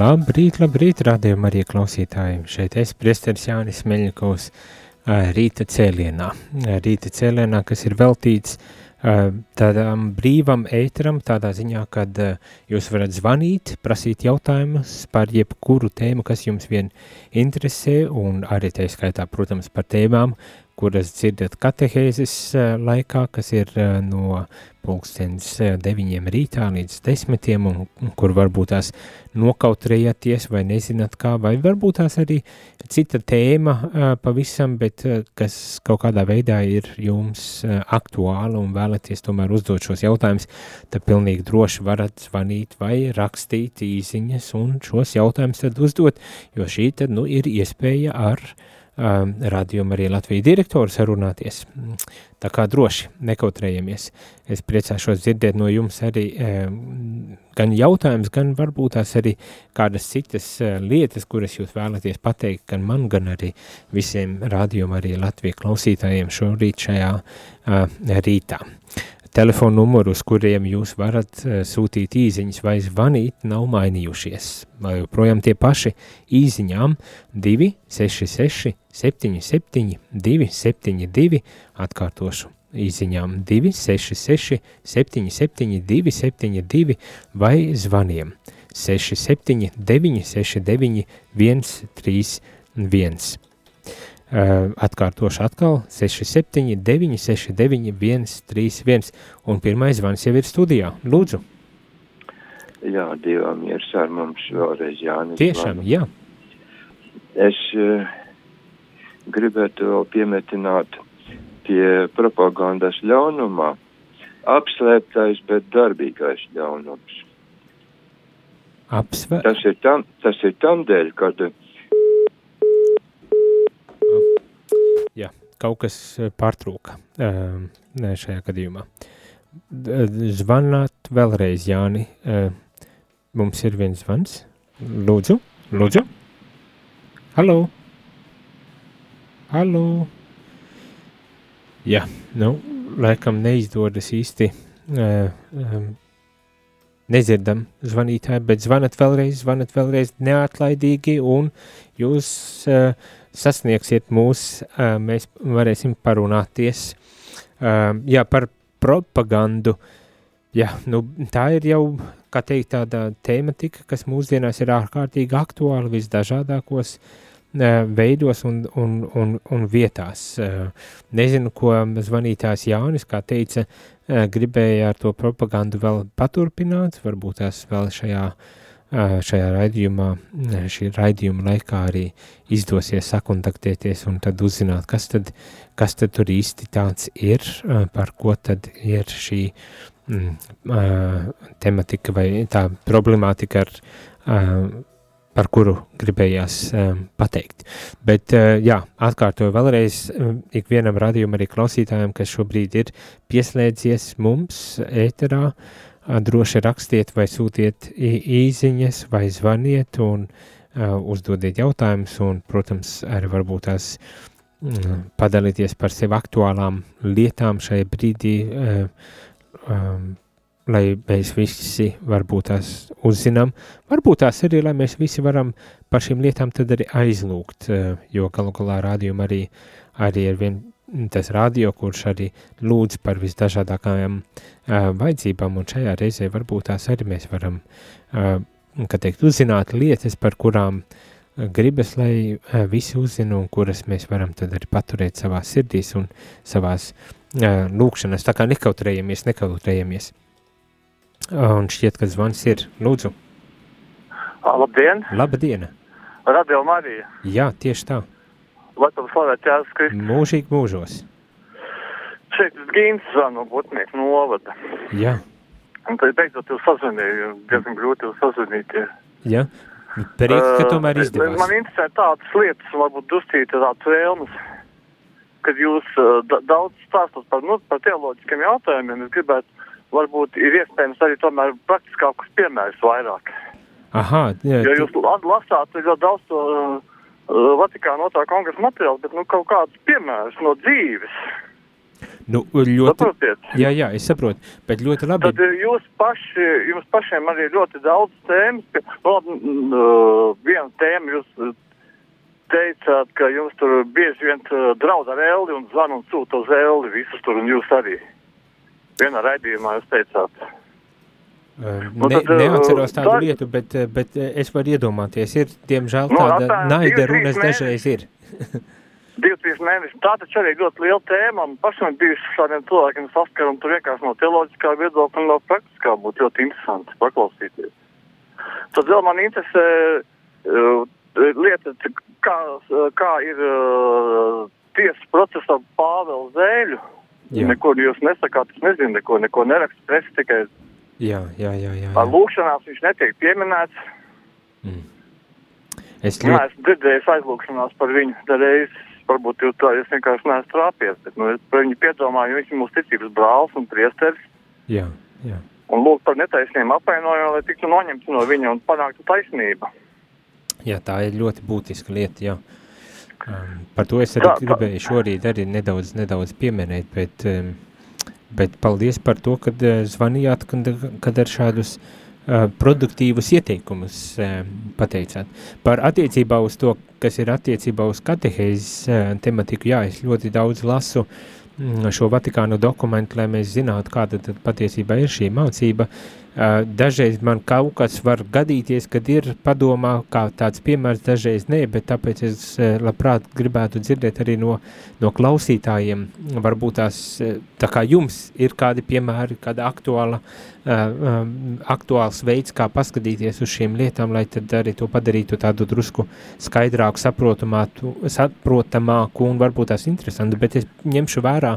Labrīt, labrīt, rādījumā arī klausītājiem. Šeit es, priesteris Jānis Meļņikovs, rīta cēlienā. Rīta cēlienā, kas ir veltīts tādam brīvam ēteram, tādā ziņā, kad jūs varat zvanīt, prasīt jautājumus par jebkuru tēmu, kas jums vien interesē, un arī tā skaitā, protams, par tēmām, kuras dzirdat katehēzes laikā, kas ir no pulkstens deviņiem rītā līdz desmitiem, un kur varbūt tās nokautrējaties vai nezināt kā, vai varbūt tās arī cita tēma pavisam, bet kas kaut kādā veidā ir jums aktuāla un vēlaties tomēr uzdot šos jautājumus, tad pilnīgi droši varat zvanīt vai rakstīt īziņas un šos jautājumus tad uzdot, jo šī tad, nu, ir iespēja ar uh, um, radījumu arī Latvijas direktoru sarunāties. Tā kā droši nekautrējamies. Es priecāšos dzirdēt no jums arī gan jautājums, gan varbūt tās arī kādas citas lietas, kuras jūs vēlaties pateikt gan man, gan arī visiem radījumu arī Latvijas klausītājiem šorīt šajā rītā. Telefona numuru, uz kuriem jūs varat uh, sūtīt īsiņas vai zvanīt, nav mainījušies. Vai joprojām tie paši īsiņām 266, 77, 272, atkārtošu īsiņām 266, 77, 272 vai zvaniem 67, 969, 131. Atkārtošu atkal 67, 969, 131, un pirmais zvans jau ir studijā. Lūdzu! Jā, Dievam ir ar mums vēlreiz Jānis. Tiešām, jā. Es uh, gribētu vēl piemetināt pie propagandas ļaunumā apslēptais, bet darbīgais ļaunums. Apsver... Tas ir tam, tas ir tam dēļ, kad uh, Jā, kaut kas pārtrūka uh, šajā gadījumā. Zvanāt vēlreiz, Jāni. Uh, mums ir viens zvans. Lūdzu, lūdzu. Halo. Halo. Jā, nu, laikam neizdodas īsti. Um, nedzirdam zvanītāju, bet zvanat vēlreiz, zvanat vēlreiz neatlaidīgi un jūs uh, sasniegsiet mūs, mēs varēsim parunāties. Jā, par propagandu. Jā, nu, tā ir jau, kā teikt, tāda tēmatika, kas mūsdienās ir ārkārtīgi aktuāla visdažādākos veidos un, un, un, un vietās. Nezinu, ko zvanītājs Jānis, kā teica, gribēja ar to propagandu vēl paturpināt, varbūt tās vēl šajā uh, šajā raidījumā, šī raidījuma laikā arī izdosies sakontaktēties un tad uzzināt, kas tad, kas tad tur īsti tāds ir, par ko tad ir šī mm, tematika vai tā problemātika, ar, par kuru gribējās pateikt. Bet, jā, atkārtoju vēlreiz ikvienam radījumam arī klausītājiem, kas šobrīd ir pieslēdzies mums ēterā, droši rakstiet vai sūtiet īziņas vai zvaniet un uh, uzdodiet jautājumus un, protams, arī varbūt tās uh, padalīties par sevi aktuālām lietām šajā brīdī, uh, um, lai mēs visi varbūt tās uzzinām, varbūt tās arī, lai mēs visi varam par šīm lietām tad arī aizlūgt, jo galu galā rādījumi arī, arī ir vien tas radio, kurš arī lūdz par visdažādākajām uh, vajadzībām, un šajā reizē varbūt tās arī mēs varam, uh, kā teikt, uzzināt lietas, par kurām uh, gribas, lai uh, visi uzzina, un kuras mēs varam tad arī paturēt savās sirdīs un savās uh, lūkšanas, tā kā nekautrējamies, nekautrējamies. Uh, un šķiet, ka zvans ir, lūdzu. Labdien, Laba diena! Radio Marija. Jā, tieši tā. Lai tam slavēt Jēzus Kristus. Mūžīgi mūžos. Šeit ir Gīns zvanu no Butnieku novada. Jā, Un tad beidzot jūs sazvanīju, diezgan grūti jūs sazvanīt. jā. Prieks, ka tomēr Uh, izdevās. Man interesē tādas lietas, varbūt dustīti tādas vēlmes, kad jūs uh, da daudz stāstat par, nu, par teoloģiskiem jautājumiem. Es gribētu, varbūt ir iespējams arī tomēr praktiskākus piemērus vairāk. Aha, jā, Jo jūs la- lasāt ļoti daudz to uh, uh, Vatikāna otrā kongresa materiālu, bet nu kaut kādus piemērus no dzīves. nu, ļoti, Saprotiet? jā, jā, es saprotu, bet ļoti labi. Tad jūs paši, jums pašiem arī ļoti daudz tēmas. pie- Nu, uh, viena tēma jūs teicāt, ka jums tur bieži vien draud ar elli un zvan un sūta uz elli visus tur un jūs arī. Vienā raidījumā jūs teicāt. Uh, Nu, Ne, tad, uh, neatceros tādu tā- lietu, bet, uh, bet es varu iedomāties, ir, diemžēl, Nu, tāda apmēram naida runas dažreiz ir. Divi, trīs mēneši. Tā taču arī ļoti liela tēma. Un pašam bija šādiem cilvēkiem saskara un tur vienkārši no teoloģiskā viedokļa un no praktiskā būtu ļoti interesanti paklausīties. Tad vēl man interesē uh, lieta, kā, kā ir uh, tiesas procesā Pāvela Zēļu. Jā. Neko jūs nesakāt, es nezinu, neko, neko nerakstu presi, tikai Jā, jā, jā, jā. jā. lūkšanās viņš netiek pieminēts. Es Jā, ļoti, esmu dzirdējis aizlūkšanās par viņu. Reiz, varbūt jūs tā, es vienkārši neesmu trāpies, bet nu, es par viņu piedomāju, viņš ir mūsu ticības brālis un priesteris. jā, jā. Un lūk par netaisniem apvainojumiem, lai tiktu noņemts no viņa un panāktu taisnība. Jā, tā ir ļoti būtiska lieta, jā. Um, par to es arī Tā- tā- gribēju šorīt arī nedaudz, nedaudz pieminēt, bet, um, bet paldies par to, kad uh, zvanījāt, kad, kad ar šādus uh, produktīvus ieteikumus uh, pateicāt. Par attiecībā uz to, kas ir attiecībā uz katehēzes uh, tematiku, jā, es ļoti daudz lasu mm, šo Vatikānu dokumentu, lai mēs zinātu, kāda tad patiesībā ir šī mācība. Uh, dažreiz man kaut kas var gadīties, kad ir padomā kā tāds piemērs, dažreiz nē, bet tāpēc es labprāt gribētu dzirdēt arī no, no klausītājiem, varbūt tās, tā kā jums ir kādi piemēri, kāda aktuāla, aktuāls veids, kā paskatīties uz šīm lietām, lai tad arī to padarītu tādu drusku skaidrāku, saprotamāku, un varbūt tās interesantu, bet es ņemšu vērā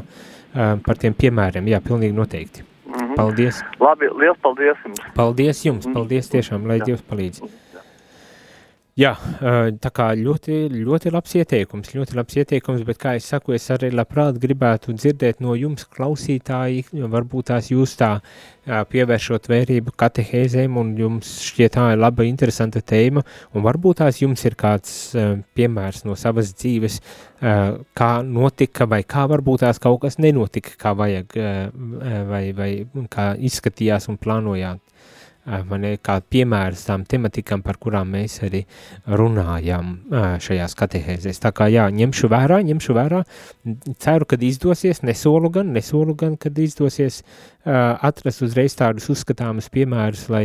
par tiem piemēriem, jā, pilnīgi noteikti. Paldies! Labi, liels paldies jums! Paldies jums, paldies tiešām, lai Dievs palīdz. Jā, ā, tā kā ļoti, ļoti labs ieteikums, ļoti labs ieteikums, bet kā es saku, es arī labprāt gribētu dzirdēt no jums klausītāji, varbūt tās jūs tā ā, pievēršot vērību katehēzēm un jums šķiet tā ir laba, interesanta tēma, un varbūt tās jums ir kāds ā, piemērs no savas dzīves, kā notika vai kā varbūt tās kaut kas nenotika, kā vajag, vai, vai kā izskatījās un plānojāt man ir kā piemērs tām tematikām, par kurām mēs arī runājam šajās katehēzēs. Tā kā jā, ņemšu vērā, ņemšu vērā, ceru, kad izdosies, nesolu gan, nesolu gan, kad izdosies atrast uzreiz tādus uzskatāmus piemērus, lai,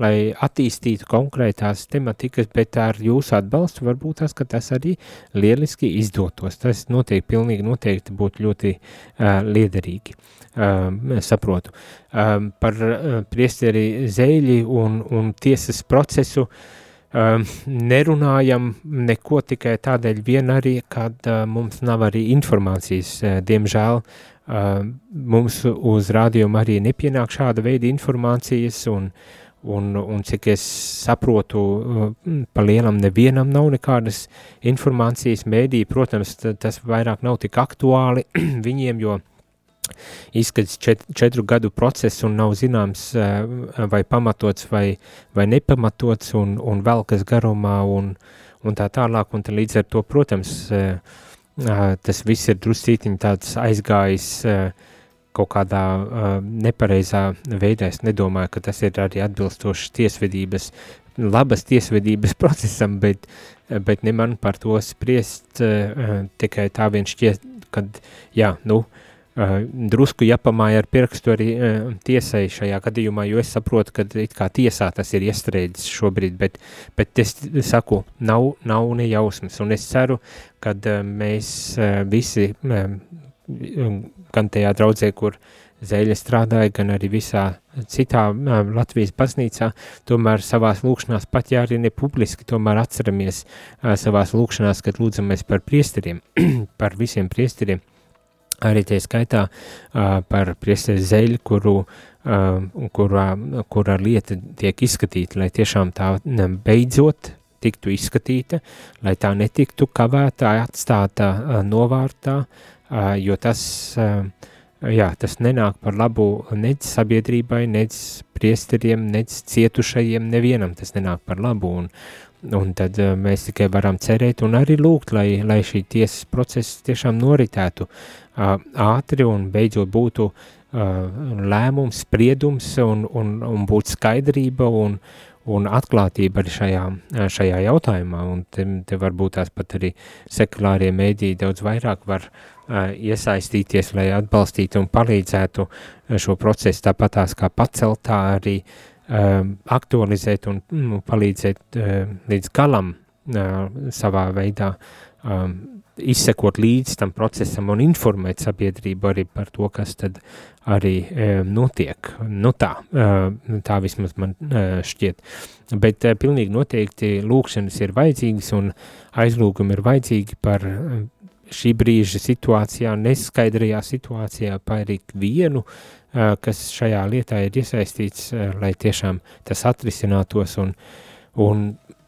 lai attīstītu konkrētās tematikas, bet ar jūsu atbalstu varbūt tas, ka tas arī lieliski izdotos. Tas noteikti, pilnīgi noteikti būtu ļoti uh, liederīgi. Uh, saprotu. Par uh, priesteri Zēļi un, un tiesas procesu nerunājam neko tikai tādēļ vien arī, kad uh, mums nav arī informācijas. Uh, diemžēl uh, mums uz rādījumu arī nepienāk šāda veida informācijas un, un, un cik es saprotu, uh, pa lielam nevienam nav nekādas informācijas mēdī, protams, tas vairāk nav tik aktuāli viņiem, jo izskatās čet, četru gadu process un nav zināms, vai pamatots vai, vai nepamatots un, un vēl kas garumā un, un tā tālāk. Un tā līdz ar to, protams, tas viss ir druscītiņi tāds aizgājis kaut kādā nepareizā veidā. Es nedomāju, ka tas ir arī atbilstošs tiesvedības, labas tiesvedības procesam, bet, bet ne man par to spriest tikai tā vien šķiet, kad, jā, nu, Uh, drusku jāpamāja ar pirkstu arī uh, tiesai šajā gadījumā, jo es saprotu, ka it kā tiesā tas ir iestrēdzis šobrīd, bet, bet es saku, nav, nav nejausmas, un es ceru, ka uh, mēs uh, visi, uh, gan tajā draudzē, kur Zēļa strādāja, gan arī visā citā Latvijas baznīcā, tomēr savās lūkšanās, pat ja arī ne publiski, tomēr atceramies uh, savās lūkšanās, kad lūdzamies par priesteriem, par visiem priesteriem, arī tie skaitā uh, par priesteri Zēļu, kuru, uh, kurā, kurā lieta tiek izskatīta, lai tiešām tā beidzot tiktu izskatīta, lai tā netiktu kavētā, atstāta uh, novārtā, uh, jo tas uh, jā, tas nenāk par labu nec sabiedrībai, nec priesteriem, nec cietušajiem, nevienam tas nenāk par labu, un, un tad uh, mēs tikai varam cerēt un arī lūgt, lai, lai šī tiesas process tiešām noritētu uh, ātri un beidzot būtu uh, lēmums, spriedums un, un, un būtu skaidrība un, un atklātība arī šajā, šajā jautājumā, un te, te varbūt tās pat arī sekulārie mēdī daudz vairāk var uh, iesaistīties, lai atbalstītu un palīdzētu šo procesu tāpatās kā pacelt, tā arī um, aktualizēt un nu, palīdzēt um, līdz galam uh, savā veidā um, izsekot līdz tam procesam un informēt sabiedrību arī par to, kas tad arī um, notiek. Nu tā, uh, tā vismaz man uh, šķiet. Bet uh, pilnīgi noteikti lūkšanas ir vajadzīgas un aizlūgumi ir vajadzīgi par šī brīža situācijā, neskaidrajā situācijā par ikvienu, kas šajā lietā ir iesaistīts, lai tiešām tas atrisinātos un, un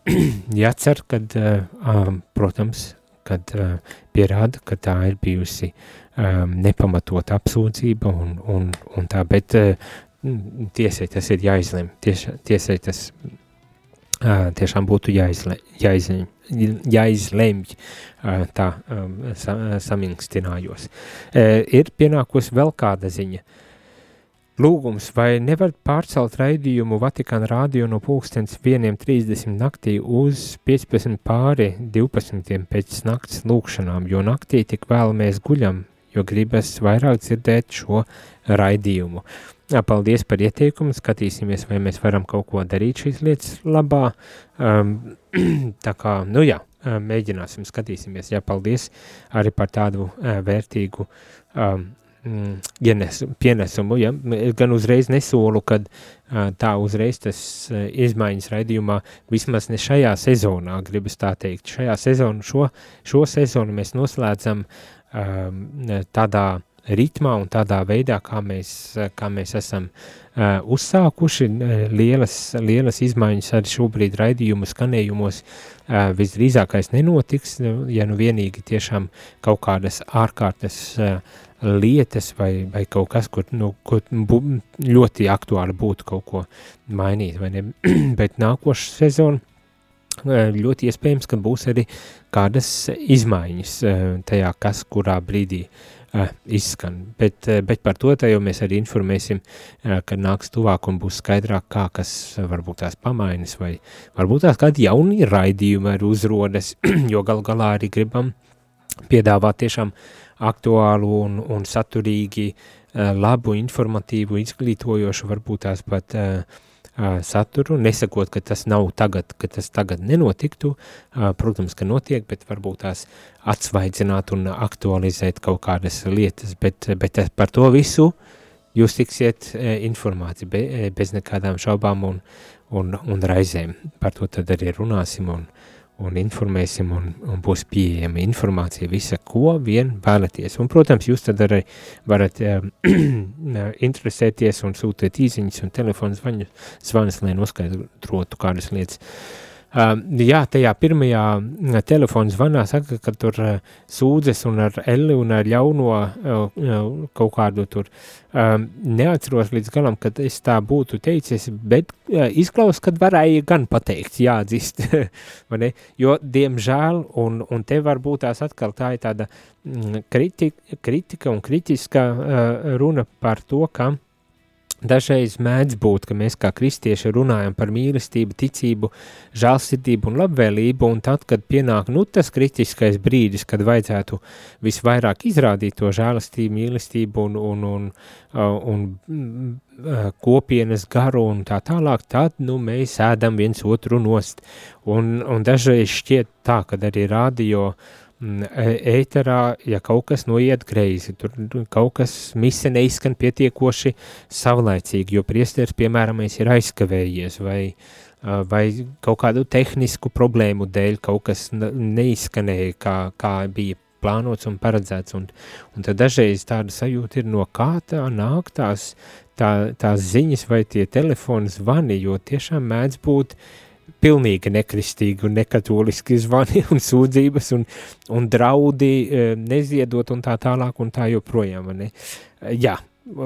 jācer, kad, protams, kad pierāda, ka tā ir bijusi nepamatot apsūdzība un, un, un tā, bet tiesai tas ir jāizlem, tiesai tas tiešām būtu jāizle, jāizlemj, jāizlemj, tā sa, samingstinājos. Ir pienākusi vēl kāda ziņa. Lūgums, vai nevar pārcelt raidījumu Vatikāna rādio no pulkstens 1.30 naktī uz 15 pāri 12 pēc nakts lūkšanām, jo naktī tik vēl mēs guļam, jo gribas vairāk dzirdēt šo raidījumu. Paldies par ieteikumu, skatīsimies, vai mēs varam kaut ko darīt šīs lietas labā. Um, tā kā, nu jā, mēģināsim, skatīsimies. Jā, paldies arī par tādu uh, vērtīgu um, ienes, pienesumu. Ja? Gan uzreiz nesolu, kad uh, tā uzreiz tas uh, izmaiņas raidījumā, vismaz ne šajā sezonā, gribas tā teikt. Šajā sezonu, šo, šo sezonu mēs noslēdzam um, tādā ritmā un tādā veidā, kā mēs, kā mēs esam uh, uzsākuši. Lielas, lielas izmaiņas arī šobrīd raidījumu skanējumos uh, visdrīzākais nenotiks, ja nu vienīgi tiešām kaut kādas ārkārtas uh, lietas vai, vai kaut kas, kur, nu, kur bu, ļoti aktuāli būtu kaut ko mainīt, vai ne? Bet nākošu sezonu ļoti iespējams, ka būs arī kādas izmaiņas tajā, kas kurā brīdī uh, izskan. Bet, uh, bet par to jau mēs arī informēsim, kad nāks tuvāk un būs skaidrāk, kā kas varbūt tās pamaiņas, vai varbūt tās kādi jauni raidījumi arī uzrodas, jo gal galā arī gribam piedāvāt tiešām aktuālu un, un saturīgi, uh, labu, informatīvu, izglītojošu, varbūt tās pat uh, saturu, nesakot, ka tas nav tagad, ka tas tagad nenotiktu, protams, ka notiek, bet varbūt tās atsvaidzināt un aktualizēt kaut kādas lietas, bet, bet par to visu jūs tiksiet informāti be, bez nekādām šaubām un, un, un raizēm. Par to tad arī runāsim un, un informēsim, un, un būs pieejama informācija, visa, ko vien vēlaties. Un, protams, jūs tad arī varat uh, interesēties un sūtīt īziņas un telefonu zvanus, zvanus, lai noskaidrotu kādas lietas. Uh, jā, tajā pirmajā telefona zvanā saka, ka tur sūdzes un ar Eli un ar ļauno kaut kādu tur neatceros līdz galam, kad es tā būtu teicis, bet izklaus, kad varēja gan pateikt, jādzist, vai ne? Jo, diemžēl, un, un te varbūt tās atkal tā ir tāda kritika, kritika un kritiska runa par to, ka Dažreiz mēdz būt, ka mēs kā kristieši runājam par mīlestību, ticību, žēlsirdību un labvēlību, un tad, kad pienāk nu, tas kritiskais brīdis, kad vajadzētu visvairāk izrādīt to žēlastību, mīlestību un, un, un, un, un kopienas garu un tā tālāk, tad nu, mēs ēdam viens otru nost. Un, un dažreiz šķiet tā, ka arī radio mm, e- ēterā, ja kaut kas noiet greizi, tur kaut kas mise neizskan pietiekoši savlaicīgi, jo priesteris, piemēram, ir aizkavējies vai, vai kaut kādu tehnisku problēmu dēļ kaut kas neizskanēja, kā, kā bija plānots un paredzēts, un, un tad dažreiz tāda sajūta ir no kā tā nāk tās, tā, tās ziņas vai tie telefoni zvani, jo tiešām mēdz būt uh, pilnīgi nekristīgi un nekatoliski zvani un sūdzības un, un draudi eh, neziedot un tā tālāk un tā joprojām. Ne? Jā,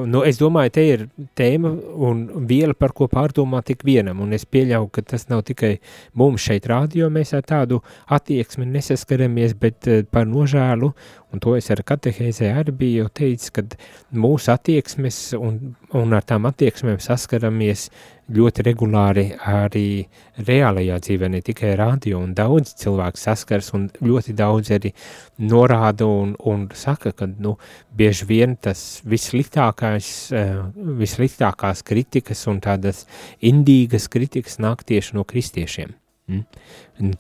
nu, es domāju, te ir tēma un viela, par ko pārdomāt tik vienam, un es pieļauju, ka tas nav tikai mums šeit rādio, mēs ar tādu attieksmi nesaskaramies, bet eh, par nožēlu, un to es ar katehēzē arī biju teicis, ka mūsu attieksmes un, un ar tām attieksmēm saskaramies ļoti regulāri arī reālajā dzīvē, ne tikai radio, un daudz cilvēku saskars, un ļoti daudz arī norāda un, un saka, ka, nu, bieži vien tas vissliktākais, eh, vissliktākās kritikas un tādas indīgas kritikas nāk tieši no kristiešiem. Mm?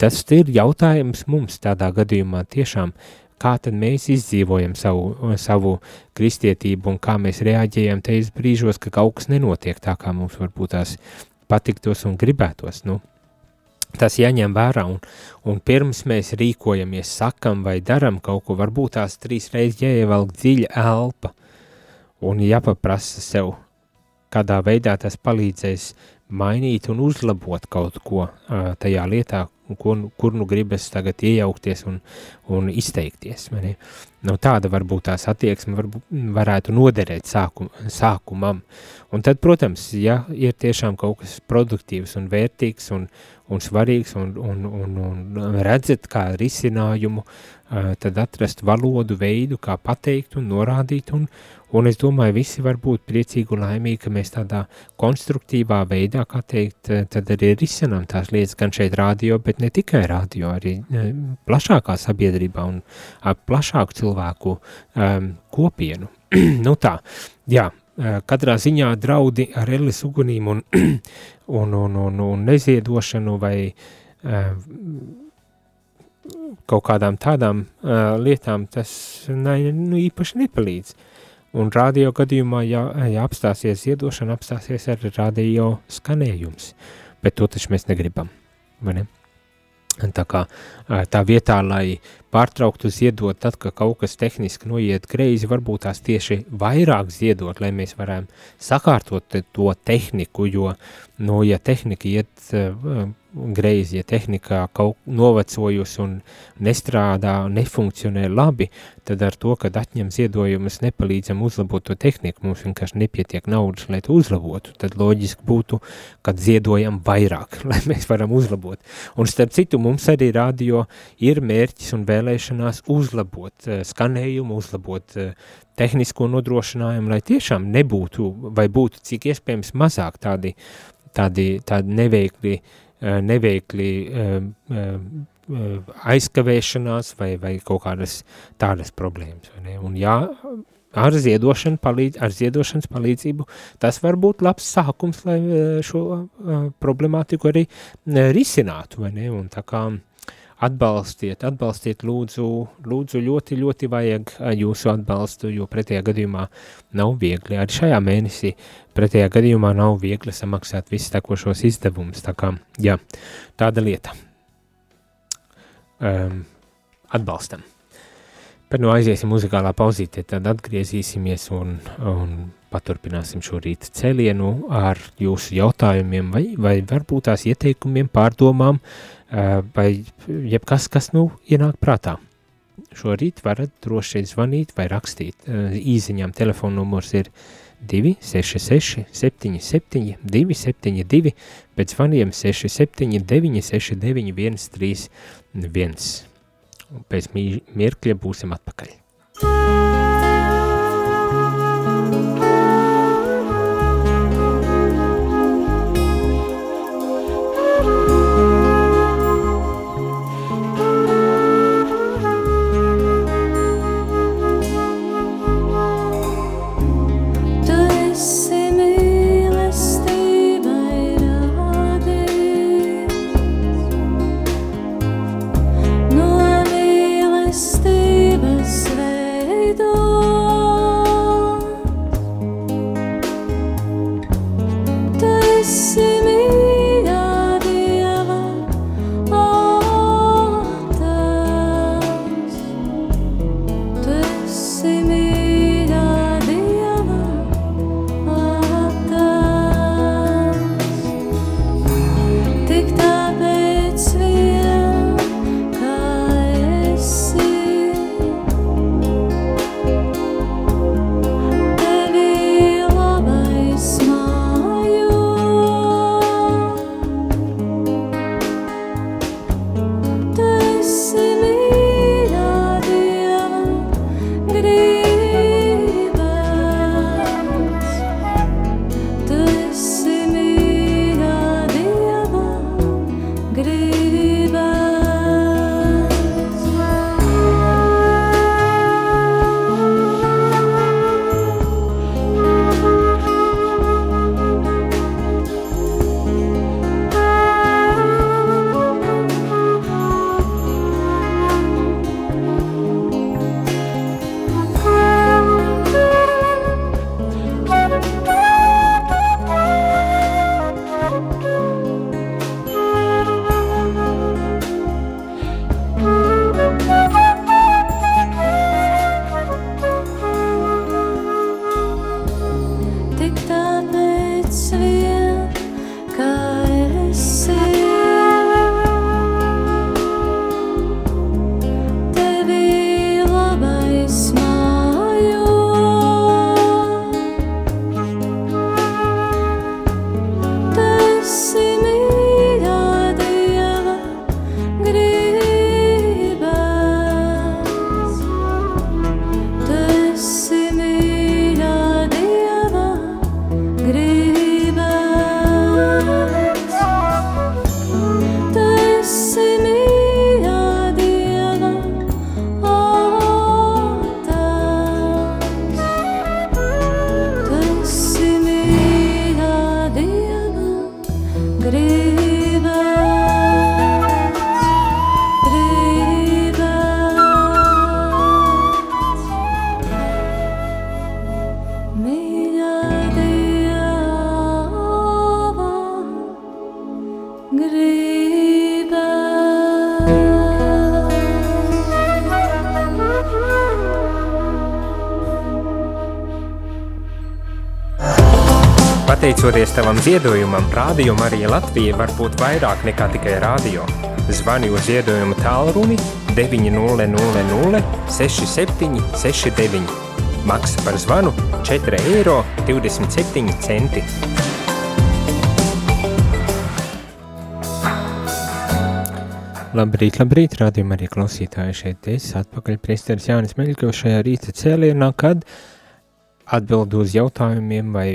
Tas ir jautājums mums tādā gadījumā tiešām, kā tad mēs izdzīvojam savu, savu kristietību un kā mēs reaģējam tajos brīžos, ka kaut kas nenotiek tā, kā mums varbūt tās patiktos un gribētos. Nu, tas jāņem vērā, un, un pirms mēs rīkojamies, sakam vai daram kaut ko, varbūt tās trīs reizes jāievelk dziļa elpa un jāpaprasa sev, kādā veidā tas palīdzēs mainīt un uzlabot kaut ko tajā lietā, kur, kur nu gribas tagad iejaukties un, un izteikties. Mani. Nu, tāda varbūt tās attieksme varbūt, varētu noderēt sākum, sākumam. Un tad, protams, ja ir tiešām kaut kas produktīvs un vērtīgs un, un svarīgs un, un, un, un redzat kā risinājumu, tad atrast valodu veidu, kā pateikt un norādīt un, Un es domāju, visi var būt priecīgi un laimīgi, ka mēs tādā konstruktīvā veidā, kā teikt, tad arī risinām tās lietas gan šeit rādio, bet ne tikai rādio, arī plašākā sabiedrībā un plašāku cilvēku um, kopienu. nu tā, jā, katrā ziņā draudi ar Ellis ugunīm un, un, un, un, un neziedošanu vai um, kaut kādām tādām uh, lietām, tas ne, nu, īpaši nepalīdz. Uh, Un radio gadījumā, ja, ja apstāsies ziedošana, apstāsies arī radio skanējums, bet to taču mēs negribam, vai ne? Tā kā tā vietā, lai pārtrauktu ziedot, tad, kad kaut kas tehniski noiet greizi, varbūt tās tieši vairāk ziedot, lai mēs varam sakārtot to tehniku, jo, nu, ja tehnika iet greizi, ja tehnikā kaut novecojusi un nestrādā, nefunkcionē labi, tad ar to, kad atņem ziedojumus, nepalīdzam uzlabot to tehniku, mums vienkārši nepietiek naudas, lai to uzlabotu, tad loģiski būtu, kad ziedojam vairāk, lai mēs varam uzlabot. Un starp citu, mums arī radio ir mērķis un vēlēšanās uzlabot eh, skanējumu, uzlabot eh, tehnisko nodrošinājumu, lai tiešām nebūtu vai būtu cik iespējams mazāk tādi, tādi, tādi neveikli uh, Eh, neveikli aizkavēšanās vai, vai kaut kādas tādas problēmas. Un jā, ar, ziedošanu palīdz, ar ziedošanas palīdzību tas var būt labs sākums, lai šo problemātiku arī risinātu. Un tā kā atbalstiet, atbalstiet lūdzu, lūdzu ļoti, ļoti vajag jūsu atbalstu, jo pretējā gadījumā nav viegli. Arī šajā mēnesī pretējā gadījumā nav viegli samaksāt visus tekošos izdevumus. Tā kā, jā, tāda lieta. Um, atbalstam. Bet nu aiziesim muzikālā pauzītē, tad atgriezīsimies un, un paturpināsim šo rīta cēlienu ar jūsu jautājumiem vai, vai varbūt tās ieteikumiem, pārdomām, vai jebkas, kas nu ienāk prātā. Šorīt varat droši zvanīt vai rakstīt. Īziņām telefona numurs ir 266 77 272, pēc zvaniem 679 69 131. Pēc mirkļa būsim atpakaļ. Pateicoties tavam ziedojumam, Rādio Marija Latvija var būt vairāk nekā tikai rādio. Zvani uz ziedojumu tālruni 900 67 69. Maksa par zvanu 4 eiro 27 centi. Labrīt, labrīt, rādījumā arī klausītāji šeit es atpakaļ priesteris Jānis Meļķos šajā rīta cēlienā, kad atbild uz jautājumiem vai,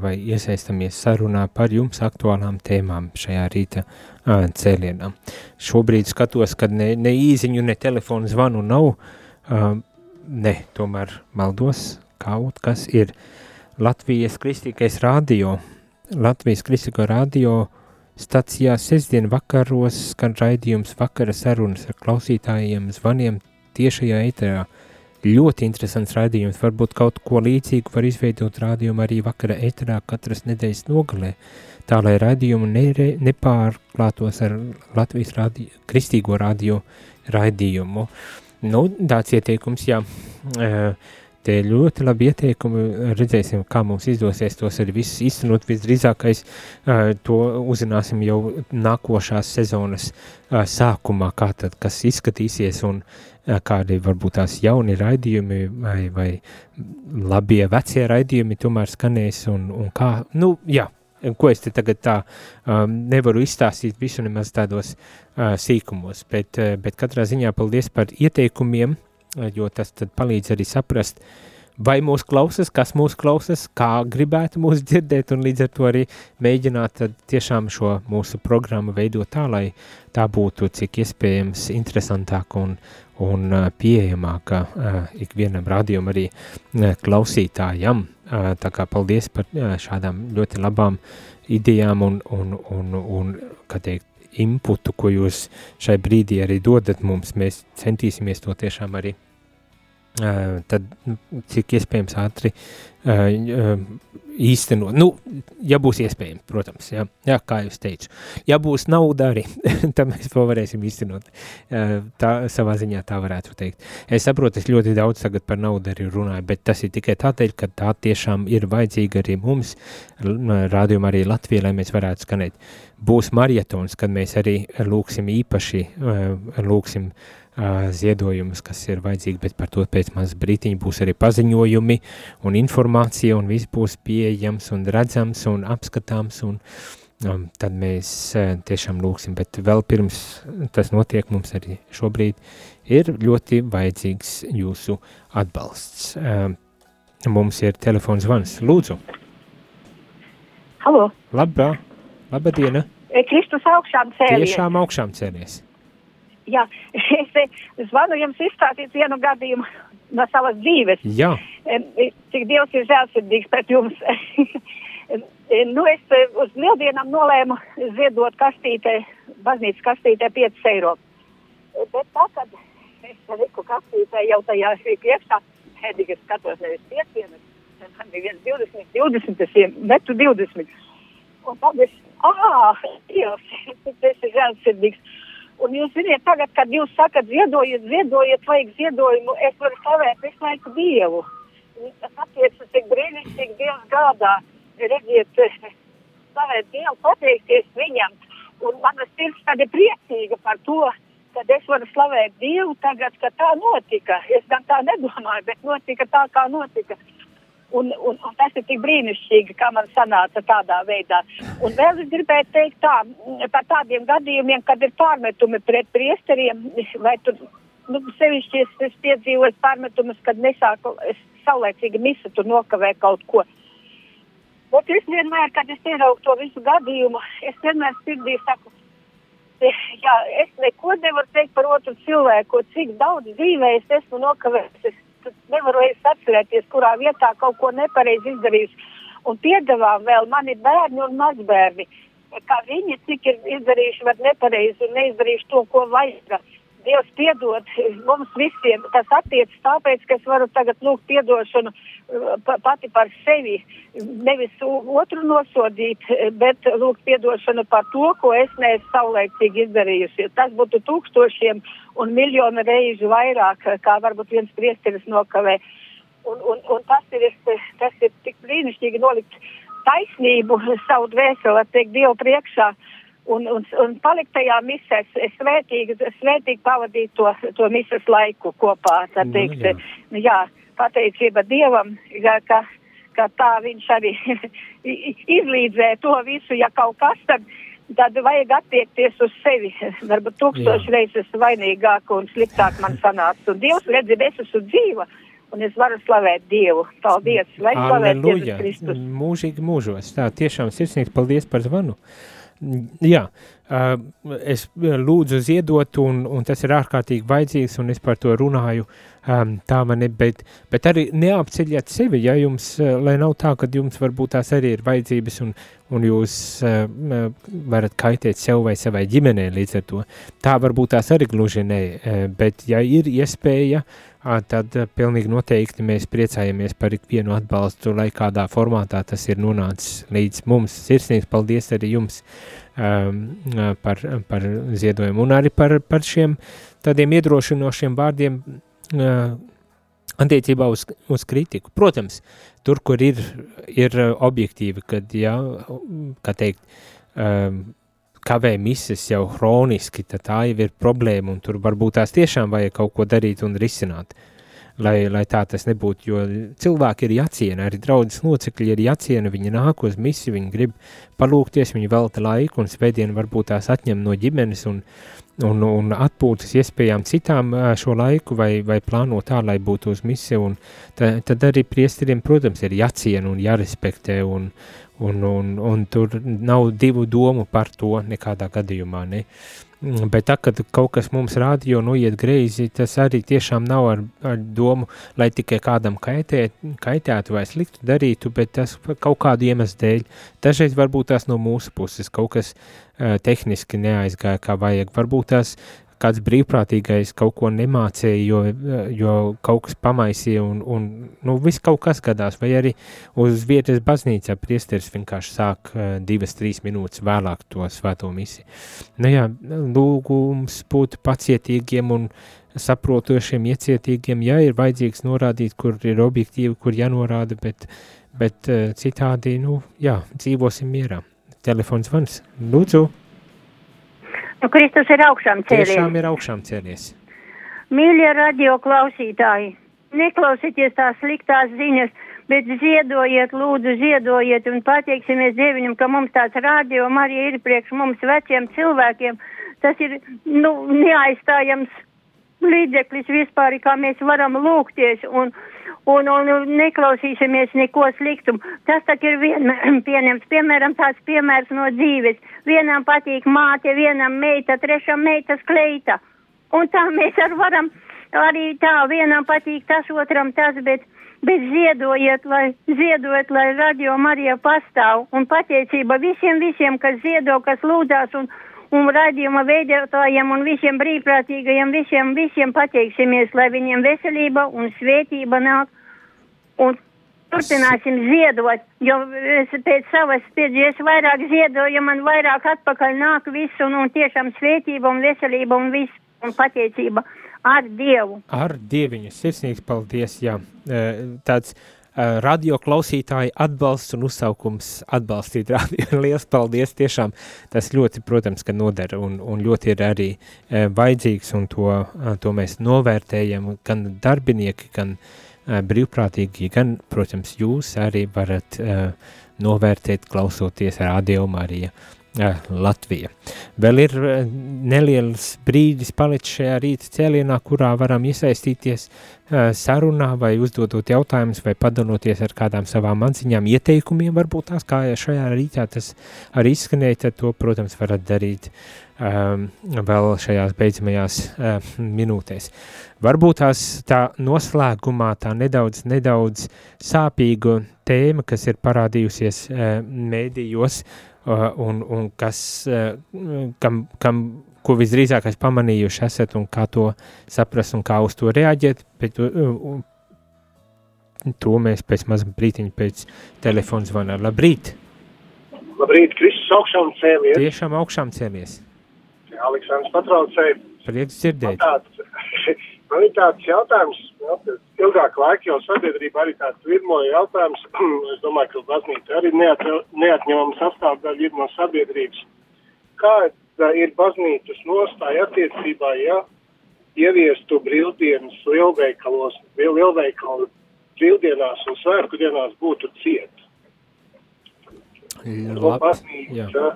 vai iesaistamies sarunā par jums aktuālām tēmām šajā rīta cēlienā. Šobrīd skatos, kad ne, ne īziņu, ne telefonu zvanu nav, ne, tomēr maldos, kaut kas ir Latvijas kristīgais radio, Latvijas kristīgo radio Stacijā sestdien vakaros skan raidījums vakara sarunas ar klausītājiem zvaniem tiešajā eterā. Ļoti interesants raidījums, varbūt kaut ko līdzīgu var izveidot rādījumu arī vakara eterā katras nedēļas nogalē, tā lai raidījumu nere, nepārklātos ar Latvijas radio, kristīgo radio raidījumu. Nu, tāds ieteikums, jā. Ir ļoti labi ieteikumi. Redzēsim, kā mums izdosies tos arī visus iztenot. Visdrīzākais to uzzināsim jau nākošās sezonas sākumā, kā tad kas izskatīsies un kādi varbūt tās jauni raidījumi vai, vai labie vecie raidījumi tomēr skanēs un, un kā, nu, jā, ko es te tagad tā um, nevaru izstāstīt visu nemaz tādos uh, sīkumos, bet, uh, bet katrā ziņā paldies par ieteikumiem, jo tas tad palīdz arī saprast, vai mūs klausas, kas mūs klausas, kā gribētu mūs dzirdēt, un līdz ar to arī mēģināt tiešām šo mūsu programmu veidot tā, lai tā būtu cik iespējams interesantāka un, un pieejamāka uh, ikvienam rādījumam arī uh, klausītājam. Uh, tā kā paldies par uh, šādām ļoti labām idejām un, un, un, un kā teikt, inputu, ko jūs šai brīdī arī dodat mums. Mēs centīsimies to tiešām arī tad cik iespējams ātri īstenot. Nu, ja būs iespējams, protams, jā, jā, kā jūs teicu. Ja būs nauda arī, tad mēs to varēsim īstenot. Tā savā ziņā tā varētu teikt. Es saprotu, es ļoti daudz tagad par naudu arī runāju, bet tas ir tikai tādēļ, ka tā tiešām ir vajadzīga arī mums, rādījumā arī Latvijai, lai mēs varētu skanēt. Būs marietons, kad mēs arī lūksim īpaši, lūksim ziedojumus, kas ir vajadzīgi, bet par to pēc maz brītiņa būs arī paziņojumi un informācija, un viss būs pieejams un redzams un apskatāms, un um, tad mēs tiešām lūksim, bet vēl pirms tas notiek, mums arī šobrīd ir ļoti vajadzīgs jūsu atbalsts. Um, mums ir telefons zvans, lūdzu. Halo. Labā, labadiena. Kristus augšām cēlies. Tiešām augšām cēlies. Jā, es zvanu jums izstāstīt vienu gadījumu no savas dzīves. Jā. Cik Dievs ir žēlsirdīgs pret jums. nu, es eh, uz lieldienām nolēmu ziedot kastītē, baznīcas kastītē 5 eiro. Bet tā, kad es liku kastītē jau tajā iekšā, pēdīgi skatos nevis 5, bet man bija 20, 20, es metu 20. Un tad es, ā, Dievs, tas ir žēlsirdīgs. Un jūs ziniet, tagad, kad jūs sakat, ziedojiet, ziedojiet, vajag ziedojumu, es varu slavēt visu laiku Dievu. Tas attiecas, cik brīnišķīgi Dievs gādā, redziet, slavēt Dievu, pateikties viņam. Un manas sirds tad ir priecīga par to, kad es varu slavēt Dievu tagad, ka tā notika. Es gan tā nedomāju, bet notika tā, kā notika. Un, un, un tas ir tik brīnišķīgi, kā man sanāca tādā veidā. Un vēl es gribēju teikt tā, par tādiem gadījumiem, kad ir pārmetumi pret priesteriem, vai tur, nu, sevišķi es, es piedzīvoju pārmetumus, kad nesāku, es saulēcīgi misa tur nokavēju kaut ko. Bet es vienmēr, kad es ieraugu to visu gadījumu, es vienmēr sirdī saku, jā, es neko nevaru teikt par otru cilvēku, cik daudz dzīvē es esmu nokavējis. Es nevaru es atcerēties, kurā vietā kaut ko nepareizi izdarījis. Un piedāvā vēl mani bērni un mazbērni. kā viņi cik ir izdarījuši var nepareizi un neizdarījuši to, ko vajag. Dievs piedod mums visiem. Tas attiecas tāpēc, ka es varu tagad lūgt piedošanu pa, pati par sevi. Nevis otru nosodīt, bet lūgt piedošanu par to, ko es neesmu saulēcīgi izdarījusi. Tas būtu tūkstošiem un miljonu reižu vairāk, kā varbūt viens priesteris nokavē. Un, un, un tas, ir, tas ir tik brīnišķīgi nolikt taisnību savu dvēseli, teikt Dievu priekšā un, un, un palikt tajā misē, svētīgi, svētīgi pavadīt to, to misas laiku kopā. Tā teikt, nu, jā. Nu, jā, pateicība Dievam, ka, ka, tā viņš arī izlīdzē to visu, ja kaut kas tad. Tad vajag attiekties uz sevi. Varbūt tūkstoši reizes vainīgāk un sliktāk man sanāca. Un Dievs redz, es esmu dzīva, un es varu slavēt Dievu. Paldies! Lai slavēt Jēzus Kristus! Mūžīgi mūžos! Tā tiešām sirsnīgi paldies par zvanu! Jā, es lūdzu ziedot, un, un tas ir ārkārtīgi vajadzīgs, un es par to runāju. Tā man ir, bet, bet arī neapceļiet sevi, ja jums, lai nav tā, ka jums varbūt tās arī ir vajadzības, un, un jūs varat kaitēt sev vai savai ģimenei līdz ar to. Tā varbūt tās arī gluži nē, bet ja ir iespēja, tad pilnīgi noteikti mēs priecājamies par ikvienu atbalstu, lai kādā formātā tas ir nonācis līdz mums. Sirsnīgs paldies arī jums um, par, par ziedojumu un arī par, par šiem tādiem iedrošinošiem vārdiem uh, attiecībā uz, uz kritiku. Protams, tur, kur ir, ir objektīvi, kad, jā, kā teikt, um, kavē mises jau hroniski, tad tā jau ir problēma, un tur varbūt tās tiešām vajag kaut ko darīt un risināt, lai, lai tā tas nebūtu, jo cilvēki ir jāciena, arī draudzes locekļi ir jāciena, viņi nāk uz misiju, viņi grib palūkties, viņi velta laiku, un svētdienu varbūt tās atņem no ģimenes, un, un, un atpūtas iespējām citām šo laiku, vai, vai plāno tā, lai būtu uz misiju, tad, tad arī priesteriem, protams, ir jāciena un jārespektē, un, Un, un, un tur nav divu domu par to nekādā gadījumā. Ne? Mm, bet tā, kad kaut kas mums rādio noiet greizi, tas arī tiešām nav ar, ar domu, lai tikai kādam kaitē, kaitētu vai sliktu darītu, bet tas kaut kādu iemeslu dēļ. Dažreiz varbūt tās no mūsu puses kaut kas uh, tehniski neaizgāja kā vajag. Varbūt tās kāds brīvprātīgais kaut ko nemācīja, jo, jo kaut kas pamaisīja un, un nu, viss kaut kas gadās, vai arī uz vietas baznīcā priesteris vienkārši sāk uh, divas, trīs minūtes vēlāk to svēto misiju. Nu jā, lūgums būt pacietīgiem un saprotošiem, iecietīgiem, ja ir vajadzīgs norādīt, kur ir objektīvi, kur jānorāda, bet, bet uh, citādi, nu jā, dzīvosim mierā. Telefons vans, lūdzu! Nu, Kristus ir augšām cēlies. Tiešām ir augšām cēlies. Mīļie radio klausītāji, neklausieties tās sliktās ziņas, bet ziedojiet, lūdzu, ziedojiet un pateiksimies Dieviņam, ka mums tāds radio arī ir priekš mums veciem cilvēkiem. Tas ir, nu, neaizstājams līdzeklis vispār, kā mēs varam lūgties un, un, un neklausīsimies neko sliktumu. Tas tak ir vien, pieņems, piemēram, tāds piemērs no dzīves. Vienam patīk māte, vienam meita, trešam meitas kleita. Un tā mēs ar varam arī tā, vienam patīk tas, otram tas, bet, bet ziedojiet, lai, ziedojiet, lai radio Marija pastāv. Un pateicība visiem, visiem, kas ziedo, kas lūdzās un, un radījuma veidotājiem un visiem brīvprātīgajiem, visiem, visiem pateiksimies, lai viņiem veselība un svētība nāk. Un turpināsim ziedot, jo es pēc savas pieredzes vairāk ziedoju, man vairāk atpakaļ nāk viss un, un tiešām svētība un veselība un viss un pateicība ar Dievu. Ar Dieviņu, sirsnīgs paldies, jā. Tāds radio klausītāji atbalsts un uzsaukums atbalstīt radio. Liels paldies tiešām. Tas ļoti, protams, ka noder un, un ļoti ir arī uh, vajadzīgs un to, uh, to mēs novērtējam gan darbinieki, gan brīvprātīgi, gan, protams, jūs arī varat novērtēt klausoties radio Marija. Latvija. Vēl ir neliels brīdis palicis šajā rīta cēlienā, kurā varam iesaistīties sarunā vai uzdodot jautājumus vai padaloties ar kādām savām atziņām, ieteikumiem, varbūt tās kā šajā rītā tas arī izskanēja, tad to, protams, varat darīt um, vēl šajās beidzamajās uh, minūtēs. Varbūt tās tā noslēgumā tā nedaudz, nedaudz sāpīga tēma, kas ir parādījusies uh, mēdījos, uh, un, un kas, kam, kam, ko visdrīzāk es pamanījuši esat un kā to saprast un kā uz to reaģēt, bet to mēs pēc mazam brītiņa pēc telefona zvana. Labrīt! Labrīt, Kristus augšām cēlies. Tiešām augšām cēlies. Aleksandrs patraucēja. Prieks dzirdēt. Man, ir tāds jautājums, jā, ilgāk laika jau sabiedrība arī tāds virmoja jautājums. es domāju, ka baznīca arī neat, neatņemama sastāvdaļa ir no sabiedrības. Kāda ir baznīcas nostāja attiecībā, ja ieviestu brīvdienas lielveikalos, lielveikalu brīvdienās un svētku dienās būtu ciet? Baznīca,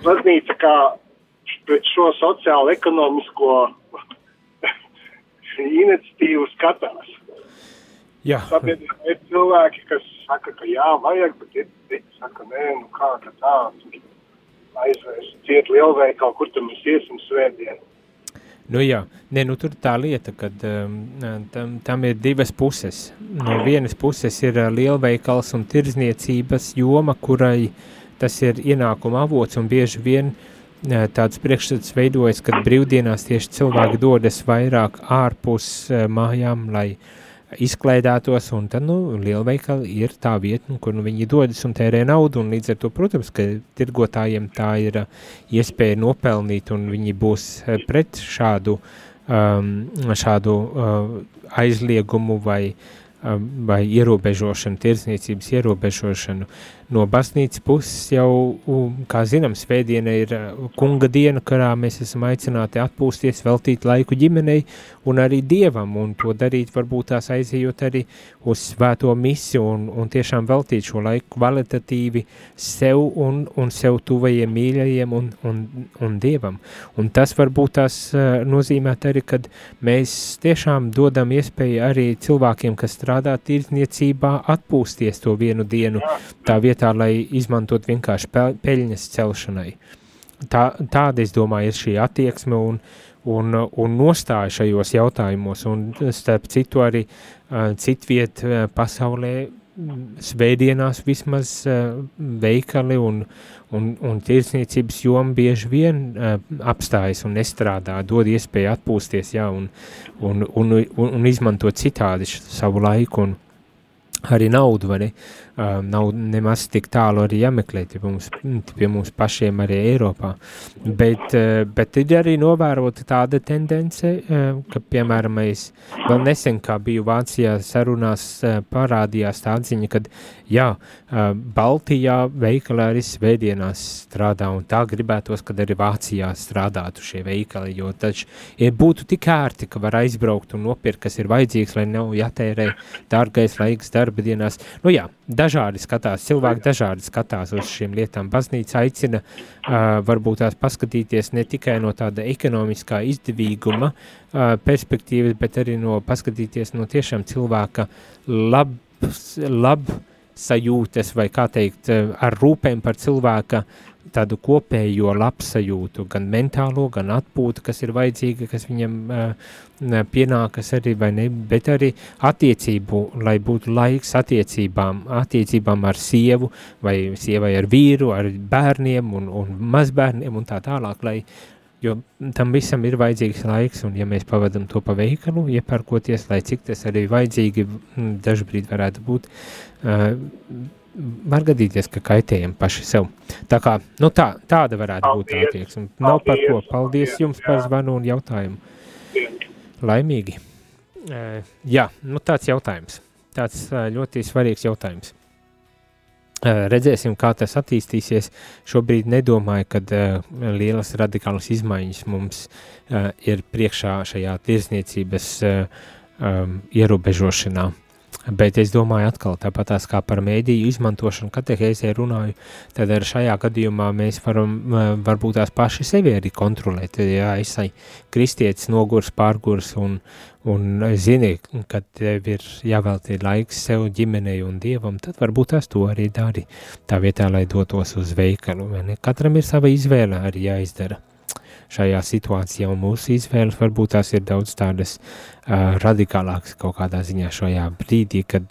baznīca kā pret šo sociālo ekonomisko iniciatīvu skatās. Jā. Sabiedrībā ir cilvēki, kas saka, ka jā, vajag, bet ir citi saka, nē, nu kā ka tā, aizvērst ciet lielveikalu, kur tam mēs iesim svētdien. Nu jā, ne, nu tur tā lieta, ka um, tam, tam ir divas puses. No vienas puses ir uh, lielveikals un tirzniecības joma, kurai tas ir ienākuma avots un bieži vien uh, tāds priekšstats veidojas, kad brīvdienās tieši cilvēki dodas vairāk ārpus uh, mājām, lai izklaidētos, un tad, nu, lielveikali ir tā vieta, kur nu, viņi dodas un tērē naudu, un līdz ar to, protams, ka tirgotājiem tā ir uh, iespēja nopelnīt, un viņi būs pret šādu, um, šādu uh, aizliegumu vai, vai ierobežošanu, tirdzniecības ierobežošanu. No baznīcas puses jau, kā zinām, svētdiena ir kunga diena, kurā mēs esam aicināti atpūsties, veltīt laiku ģimenei un arī dievam, un to darīt varbūt tās aizejot arī uz svēto misiju un, un tiešām veltīt šo laiku kvalitatīvi sev un, un sev tuvajiem mīļajiem un, un, un dievam. Un tas varbūt tās nozīmē arī, kad mēs tiešām dodam iespēju arī cilvēkiem, kas strādā tirdzniecībā, atpūsties to vienu dienu tā vietā, vietā, lai izmantot vienkārši peļņas celšanai. Tā, tāda, es domāju, ir šī attieksme un, un, un nostāja šajos jautājumos, un starp citu arī citviet pasaulē svētdienās vismaz uh, veikali un, un, un tirsniecības joma bieži vien uh, apstājas un nestrādā, dod iespēju atpūsties, jā, un, un, un, un, un izmantot citādi savu laiku un arī naudu, vai ne? Uh, nav nemaz tik tālu arī jāmeklē pie mums, pie mums pašiem arī Eiropā. Bet, uh, bet ir arī novērota tāda tendence, uh, ka, piemēram, es vēl nesen, kā biju Vācijā sarunās, uh, parādījās tā atziņa, kad, jā, uh, Baltijā veikalā arī svētdienās strādā, un tā gribētos, kad arī Vācijā strādātu šie veikali, jo taču ir būtu tik ērti, ka var aizbraukt un nopirkt, kas ir vajadzīgs, lai nav jātērē dārgais laiks darba dienās. Nu jā, dažādi skatās, cilvēki dažādi skatās uz šīm lietām. Baznīca aicina uh, varbūt tās paskatīties ne tikai no tāda ekonomiskā izdevīguma uh, perspektīvas, bet arī no paskatīties no tiešām cilvēka lab, lab sajūtas vai kā teikt, ar rūpēm par cilvēka tādu kopējo labsajūtu, gan mentālo, gan atpūtu, kas ir vajadzīga, kas viņam uh, pienākas arī, vai ne, bet arī attiecību, lai būtu laiks attiecībām, attiecībām ar sievu, vai sievai ar vīru, ar bērniem un, un mazbērniem un tā tālāk, lai jo tam visam ir vajadzīgs laiks, un ja mēs pavadam to pa veikalu, iepērkoties, lai cik tas arī vajadzīgi dažbrīd varētu būt, uh, var gadīties, ka kaitējam paši sev. Tā kā, nu tā, tāda varētu paldies. būt attieksme. Nav par ko. Paldies, paldies jums jā. par zvanu un jautājumu. Laimīgi. Uh, jā, nu tāds jautājums. Tāds uh, ļoti svarīgs jautājums. Uh, redzēsim, kā tas attīstīsies. Šobrīd nedomāju, ka uh, lielas radikālas izmaiņas mums uh, ir priekšā šajā tirsniecības um, ierobežošanā. Bet es domāju, atkal tāpat kā par mēdīju izmantošanu, katehēzē runāju, tad ar šajā gadījumā mēs varam varbūt tās paši sevi arī kontrolēt. Ja es esmu kristietis, nogurs, pārgurs un, un zini, ka tev ir jāveltī laiks sev, ģimenei un dievam, tad varbūt tās to arī dari tā vietā, lai dotos uz veikalu. Katram ir sava izvēle arī jāizdara šajā situācijā, un mūsu izvēles varbūt tās ir daudz tādas uh, radikālākas kaut kādā ziņā šajā brīdī, kad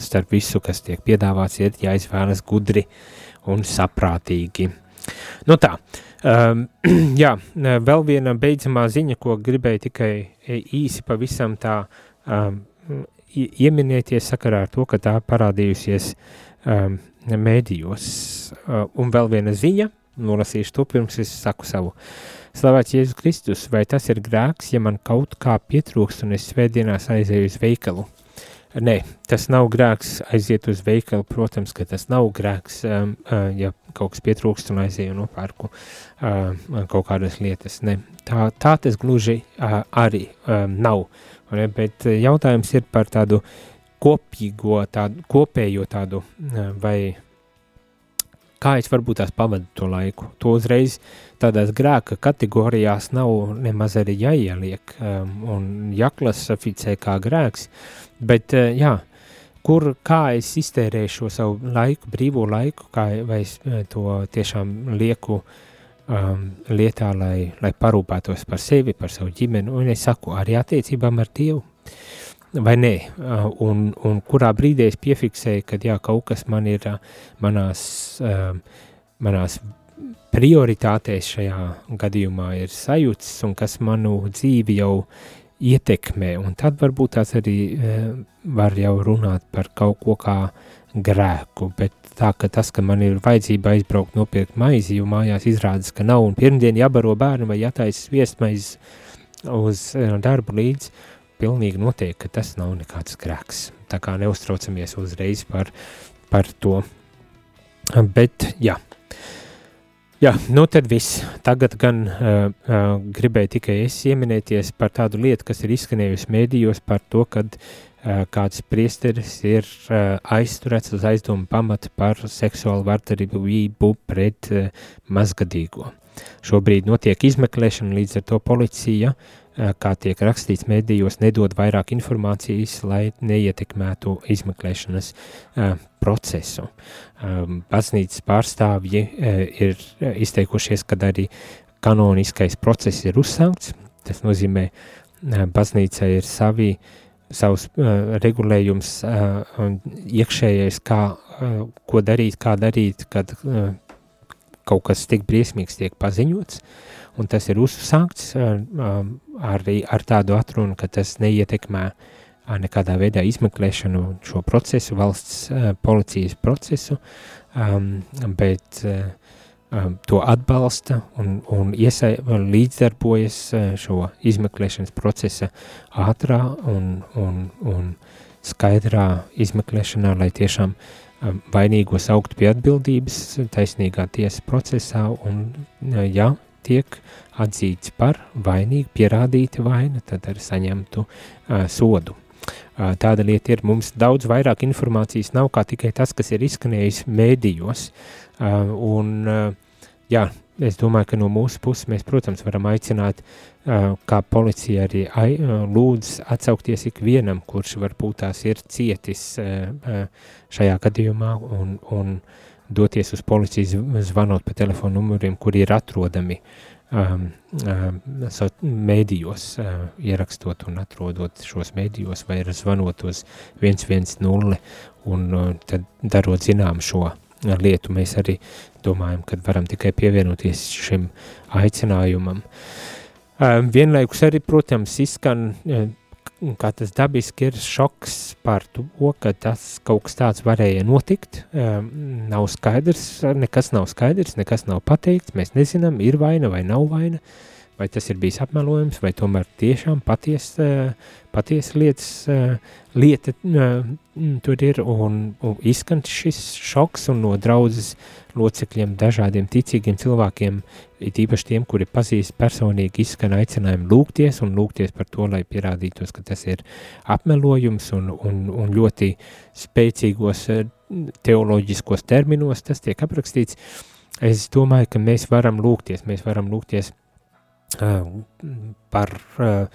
starp visu, kas tiek piedāvāts, ir jāizvēlas gudri un saprātīgi. Nu tā, um, jā, vēl viena beidzamā ziņa, ko gribēju tikai īsi pavisam tā um, ieminēties sakarā ar to, ka tā parādījusies um, mēdījos. Uh, un vēl viena ziņa, nolasīšu to pirms es saku savu. Slavēts Jēzus Kristus, vai tas ir grēks, ja man kaut kā pietrūkst un es svētdienās aizēju uz veikalu? Nē, tas nav grēks aiziet uz veikalu, protams, ka tas nav grēks, um, uh, ja kaut kas pietrūkst un aizēju nopērku uh, kaut kādas lietas. Ne. Tā, tā tas gluži uh, arī um, nav, ne, bet jautājums ir par tādu kopīgo, tādu kopējo tādu uh, vai kā es varbūt tās pavadu to laiku. To uzreiz tādās grēka kategorijās nav nemaz arī jāieliek um, un jāklasificē kā grēks, bet uh, jā, kur, kā es iztērēju šo savu laiku, brīvo laiku, kā, vai es uh, to tiešām lieku um, lietā, lai, lai parūpētos par sevi, par savu ģimeni, un es saku arī attiecībām ar Dievu vai nē, un, un kurā brīdī es piefiksēju, ka jā, kaut kas man ir manās, manās prioritātēs šajā gadījumā ir sajūts un kas manu dzīvi jau ietekmē, un tad varbūt tās arī var jau runāt par kaut ko kā grēku, bet tā, ka tas, ka man ir vajadzība aizbraukt nopirkt maizi, jo mājās izrādas, ka nav, un pirmdien jābaro bērnu vai jātaisa sviestmaizi uz darbu līdzi, pilnīgi noteikti, ka tas nav nekāds grēks. Tā kā neuztraucamies uzreiz par, par to. Bet, jā. Jā, nu tad viss. Tagad gan uh, uh, gribēju tikai es ieminēties par tādu lietu, kas ir izskanējusi mēdījos par to, kad uh, kāds priesteris ir uh, aizturēts uz aizdomu pamata par seksuālu vardarbību pret uh, mazgadīgo. Šobrīd notiek izmeklēšana, līdz ar to policija uh, kā tiek rakstīts medijos, nedod vairāk informācijas, lai neietekmētu izmeklēšanas uh, procesu. Um, baznīcas pārstāvji ir izteikušies, kad arī kanoniskais process ir uzsākts. Tas nozīmē, baznīca ir savi, savs regulējums un iekšējais, kā, ko darīt, kā darīt, kad kaut kas tik briesmīgs tiek paziņots. Uh, un tas ir uzsākts arī ar tādu atrunu, ka tas neietekmē nekādā veidā izmeklēšanu šo procesu, valsts policijas procesu, bet to atbalsta un, un iesai, līdzdarbojas šo izmeklēšanas procesa ātrā un, un, un skaidrā izmeklēšanā, lai tiešām vainīgos augt pie atbildības taisnīgā tiesas procesā un, ja tiek atzīts par vainīgu, pierādīta vaina, tad arī saņemtu uh, sodu. Uh, tāda lieta ir, mums daudz vairāk informācijas nav kā tikai tas, kas ir izskanējis mēdījos, uh, un uh, jā, es domāju, ka no mūsu puses mēs, protams, varam aicināt, kā policija arī lūdz atsaukties ikvienam, kurš varbūt tās ir cietis šajā gadījumā un, un uh, doties uz policiju, zvanot pa telefonu numuriem, kuri ir atrodami um, um, mēdījos, uh, ierakstot un atrodot šos mēdījos, vai ir zvanot uz 110 un uh, tad darot zinām šo lietu, mēs arī domājam, ka varam tikai pievienoties šim aicinājumam. Um, vienlaikus arī, protams, izskan uh, kā tas dabiski ir šoks par to, ka tas kaut kas tāds varēja notikt. Um, nav skaidrs, nekas nav skaidrs, nekas nav pateikts, mēs nezinām, ir vaina vai nav vaina, vai tas ir bijis apmelojums, vai tomēr tiešām patiesa paties lietas, lieta tur ir un, un izskan šis šoks un no draudzes locekļiem, dažādiem ticīgiem cilvēkiem, it īpaši tiem, kuri pazīst personīgi, izskan aicinājumu lūgties un lūgties par to, lai pierādītos, ka tas ir apmelojums un, un, un ļoti spēcīgos eh, teoloģiskos terminos tas tiek aprakstīts. Es domāju, ka mēs varam lūgties, mēs varam lūgties par, uh,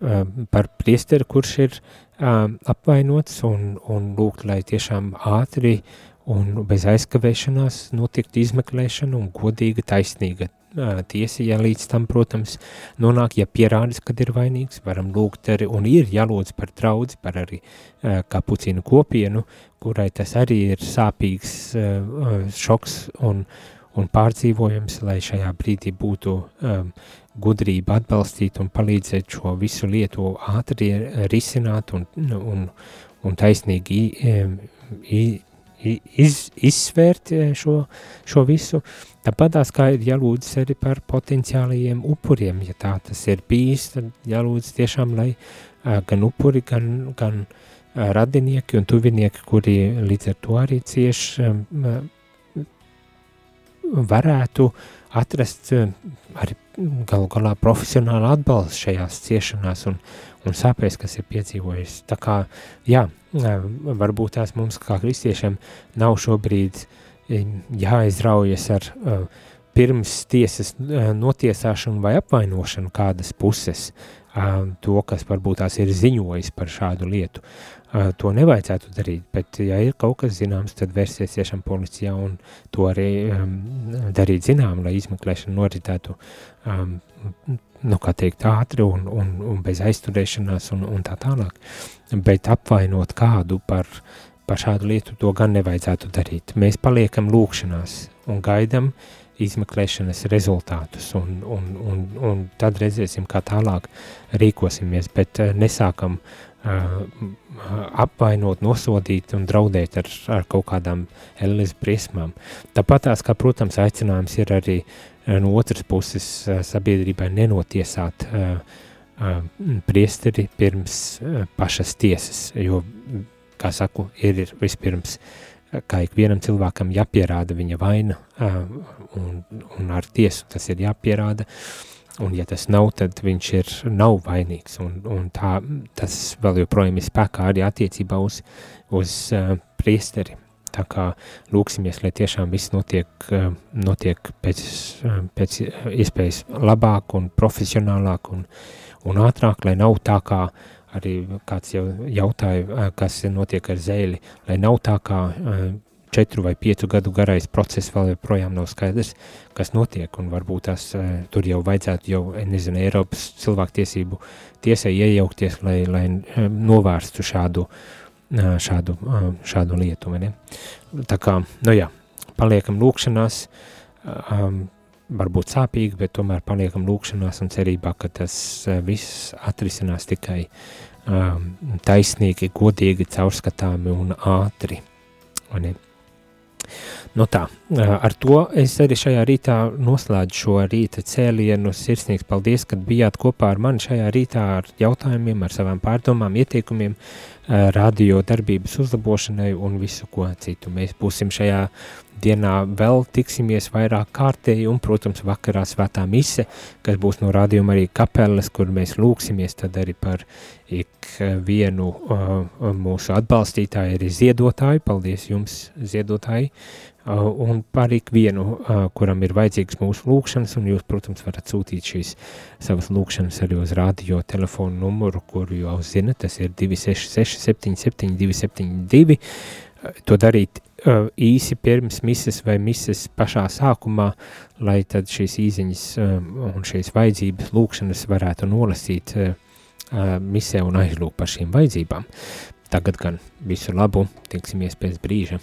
uh, par priesteru, kurš ir uh, apvainots un, un lūgt, lai tiešām ātri un bez aizkavēšanās notiktu izmeklēšana un godīga, taisnīga tiesa, ja līdz tam, protams, nonāk, ja pierādis, kad ir vainīgs, varam lūgt arī, un ir jālūdz par draudzi, par arī kapucīnu kopienu, kurai tas arī ir sāpīgs šoks un, un pārdzīvojums, lai šajā brīdī būtu um, gudrība atbalstīt un palīdzēt šo visu lietu ātri risināt un, un, un taisnīgi iz, izsvērt šo, šo visu. Tāpat tās kā ir jālūdz arī par potenciālajiem upuriem, ja tā tas ir bijis, tad jālūdz tiešām, lai gan upuri, gan, gan radinieki un tuvinieki, kuri līdz ar to arī cieši varētu atrast arī galu galā profesionālu atbalstu šajās ciešanās un, un sāpēs, kas ir piedzīvojis. Tā kā, jā, varbūt tās mums kā kristiešiem nav šobrīd jāizraujas ar pirms tiesas notiesāšanu vai apvainošanu kādas puses, to, kas varbūt tās ir ziņojis par šādu lietu. To nevajadzētu darīt, bet ja ir kaut kas zināms, tad vērsties tiešām policijā un to arī um, darīt zinām, lai izmeklēšana noritētu um, nu, kā teikt, ātri un, un, un bez aizturēšanās un, un tā tālāk. Bet apvainot kādu par, par šādu lietu, to gan nevajadzētu darīt. Mēs paliekam lūkšanās un gaidam izmeklēšanas rezultātus un, un, un, un tad redzēsim, kā tālāk rīkosimies, bet nesākam apvainot, nosodīt un draudēt ar, ar kaut kādām elles briesmām. Tāpat tās, kā, protams, aicinājums ir arī no otras puses sabiedrībai nenotiesāt priesteri pirms pašas tiesas, jo, kā saku, ir vispirms, kā ikvienam cilvēkam jāpierāda viņa vaina, un, un ar tiesu tas ir jāpierāda, uh, Un, ja tas nav, tad viņš ir nav vainīgs. Un, un tā, tas vēl joprojām ir spēkā arī attiecībā uz, uz uh, priesteri. Tā kā lūksimies, lai tiešām viss notiek, uh, notiek pēc, uh, pēc iespējas labāk un profesionālāk un, un ātrāk, lai nav tā kā arī kāds jau jautāja, kas notiek ar zēli, lai nav tā kā uh, četru vai piecu gadu garais process vēl joprojām nav skaidrs, kas notiek, un varbūt tās uh, tur jau vajadzētu jau, nezinu, Eiropas cilvēktiesību tiesai iejaukties, lai, lai uh, novērstu šādu, šādu, šādu lietu, vai ne? Tā kā, nu jā, paliekam lūkšanās, um, varbūt sāpīgi, bet tomēr paliekam lūkšanās un cerībā, ka tas viss atrisinās tikai um, taisnīgi, godīgi, caurskatāmi un ātri, vai ne? Nu tā, ar to es arī šajā rītā noslēdzu šo rīta cēlienu. Sirsnīgs paldies, ka bijāt kopā ar mani šajā rītā ar jautājumiem, ar savām pārdomām, ieteikumiem, radio darbības uzlabošanai un visu ko citu. Mēs būsim šajā dienā vēl tiksimies vairāk kārtēji un, protams, vakarā svētā mise, kas būs no rādījuma arī kapeles, kur mēs lūksimies tad arī par ik vienu uh, mūsu atbalstītāju, arī ziedotāju, paldies jums ziedotāji, un par ik vienu, uh, kuram ir vajadzīgs mūsu lūkšanas, un jūs, protams, varat sūtīt šīs savas lūkšanas arī uz radio telefonu numuru, kuru jau zinat, tas ir 266 77 272, to darīt uh, īsi pirms mises vai mises pašā sākumā, lai tad šīs īziņas um, un šīs vajadzības lūkšanas varētu nolasīt uh, uh, misē un aizlūk par šīm vajadzībām. Tagad gan visu labu, tiksimies pēc brīža.